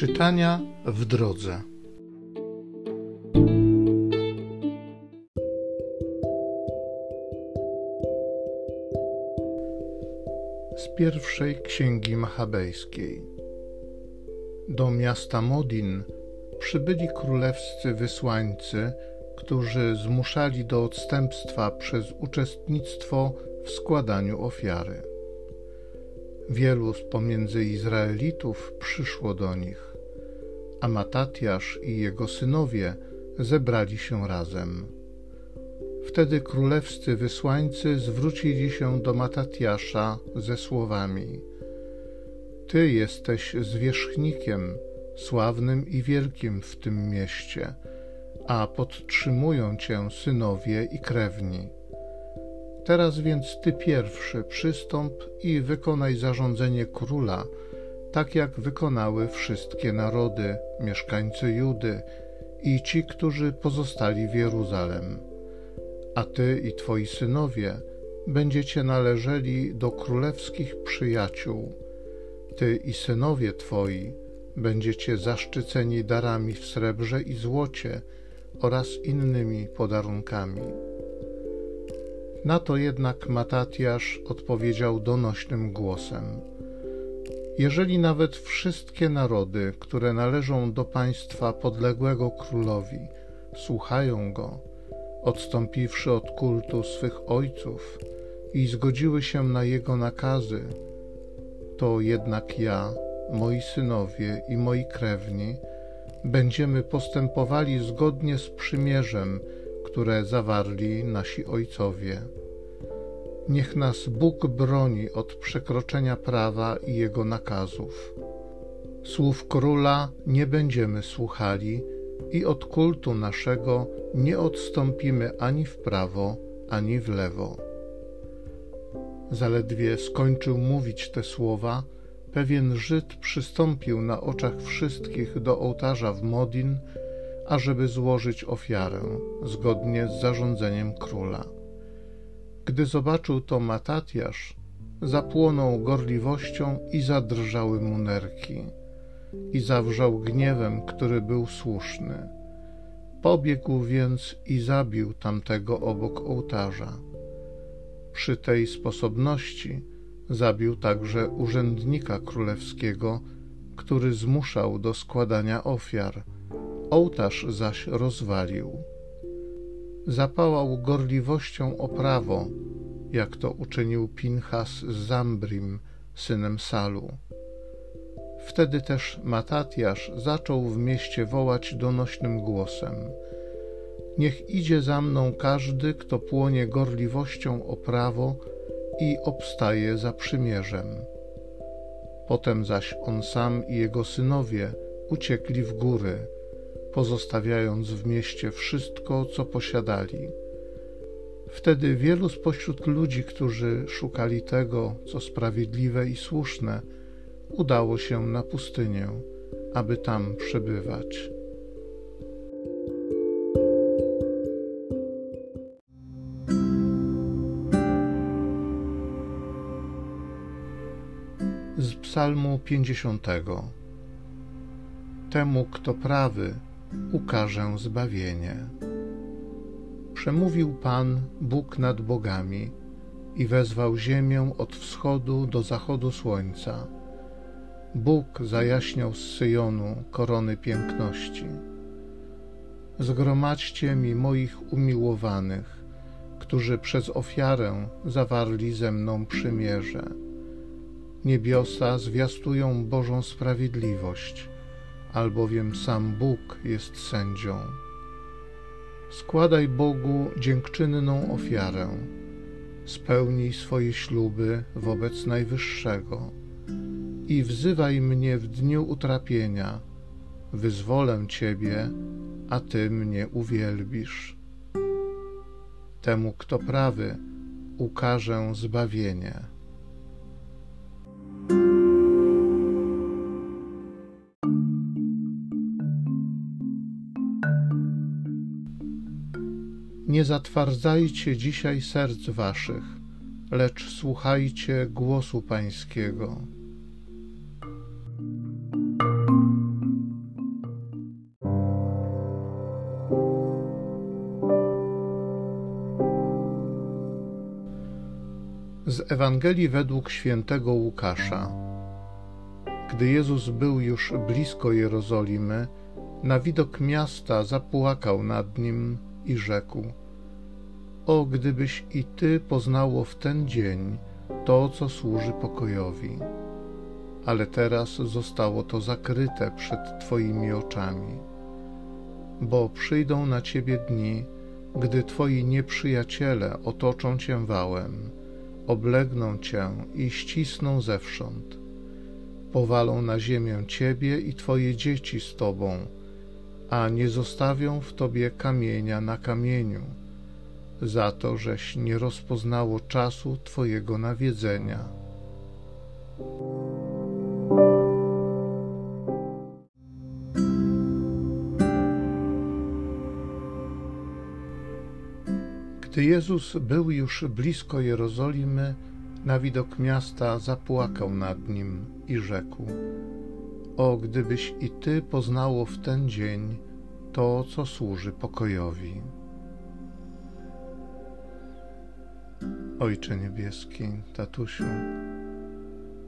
Czytania w drodze. Z pierwszej księgi machabejskiej. Do miasta Modin przybyli królewscy wysłańcy, którzy zmuszali do odstępstwa przez uczestnictwo w składaniu ofiary. Wielu z pomiędzy Izraelitów przyszło do nich, a Matatiasz i jego synowie zebrali się razem. Wtedy królewscy wysłańcy zwrócili się do Matatiasza ze słowami: Ty jesteś zwierzchnikiem, sławnym i wielkim w tym mieście, a podtrzymują cię synowie i krewni Teraz więc ty pierwszy przystąp i wykonaj zarządzenie króla, tak jak wykonały wszystkie narody, mieszkańcy Judy i ci, którzy pozostali w Jeruzalem. A ty i twoi synowie będziecie należeli do królewskich przyjaciół. Ty i synowie twoi będziecie zaszczyceni darami w srebrze i złocie oraz innymi podarunkami. Na to jednak Matatiasz odpowiedział donośnym głosem: Jeżeli nawet wszystkie narody, które należą do państwa podległego królowi, słuchają go, odstąpiwszy od kultu swych ojców i zgodziły się na jego nakazy, to jednak ja, moi synowie i moi krewni będziemy postępowali zgodnie z przymierzem, które zawarli nasi ojcowie. Niech nas Bóg broni od przekroczenia prawa i jego nakazów. Słów króla nie będziemy słuchali i od kultu naszego nie odstąpimy ani w prawo, ani w lewo. Zaledwie skończył mówić te słowa, pewien Żyd przystąpił na oczach wszystkich do ołtarza w Modin, ażeby złożyć ofiarę zgodnie z zarządzeniem króla. Gdy zobaczył to Matatiasz, zapłonął gorliwością i zadrżały mu nerki. I zawrzał gniewem, który był słuszny. Pobiegł więc i zabił tamtego obok ołtarza. Przy tej sposobności zabił także urzędnika królewskiego, który zmuszał do składania ofiar, ołtarz zaś rozwalił zapałał gorliwością o prawo, jak to uczynił Pinchas z Zambrim, synem Salu. Wtedy też Matatiasz zaczął w mieście wołać donośnym głosem: Niech idzie za mną każdy, kto płonie gorliwością o prawo i obstaje za przymierzem. Potem zaś on sam i jego synowie uciekli w góry pozostawiając w mieście wszystko, co posiadali. Wtedy wielu spośród ludzi, którzy szukali tego, co sprawiedliwe i słuszne, udało się na pustynię, aby tam przebywać. Z Psalmu 50. Temu, kto prawy, ukażę zbawienie. Przemówił Pan, Bóg nad bogami, i wezwał ziemię od wschodu do zachodu słońca. Bóg zajaśniał z Syjonu korony piękności. Zgromadźcie mi moich umiłowanych, którzy przez ofiarę zawarli ze mną przymierze. Niebiosa zwiastują Bożą sprawiedliwość albowiem sam Bóg jest sędzią. Składaj Bogu dziękczynną ofiarę, spełnij swoje śluby wobec Najwyższego i wzywaj mnie w dniu utrapienia, wyzwolę Ciebie, a Ty mnie uwielbisz. Temu, kto prawy, ukażę zbawienie. Nie zatwardzajcie dzisiaj serc waszych, lecz słuchajcie głosu Pańskiego. Z Ewangelii według świętego Łukasza. Gdy Jezus był już blisko Jerozolimy, na widok miasta zapłakał nad nim i rzekł: o, gdybyś i ty poznało w ten dzień to, co służy pokojowi. Ale teraz zostało to zakryte przed Twoimi oczami. Bo przyjdą na Ciebie dni, gdy Twoi nieprzyjaciele otoczą Cię wałem oblegną cię i ścisną zewsząd. Powalą na ziemię ciebie i twoje dzieci z tobą, a nie zostawią w tobie kamienia na kamieniu, za to, żeś nie rozpoznało czasu twojego nawiedzenia. Gdy Jezus był już blisko Jerozolimy, na widok miasta zapłakał nad nim i rzekł: O, gdybyś i ty poznało w ten dzień to, co służy pokojowi. Ojcze Niebieski, tatusiu,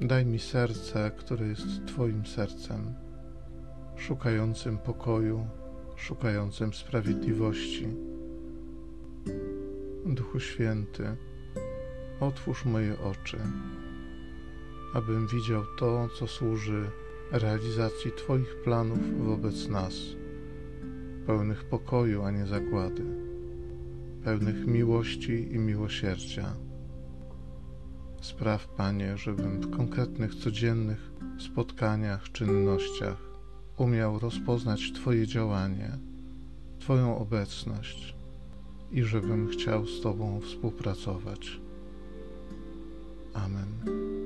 daj mi serce, które jest Twoim sercem, szukającym pokoju, szukającym sprawiedliwości. Duchu Święty, otwórz moje oczy, abym widział to, co służy realizacji Twoich planów wobec nas, pełnych pokoju, a nie zagłady, pełnych miłości i miłosierdzia. Spraw, Panie, żebym w konkretnych, codziennych spotkaniach, czynnościach umiał rozpoznać Twoje działanie, Twoją obecność i żebym chciał z Tobą współpracować. Amen.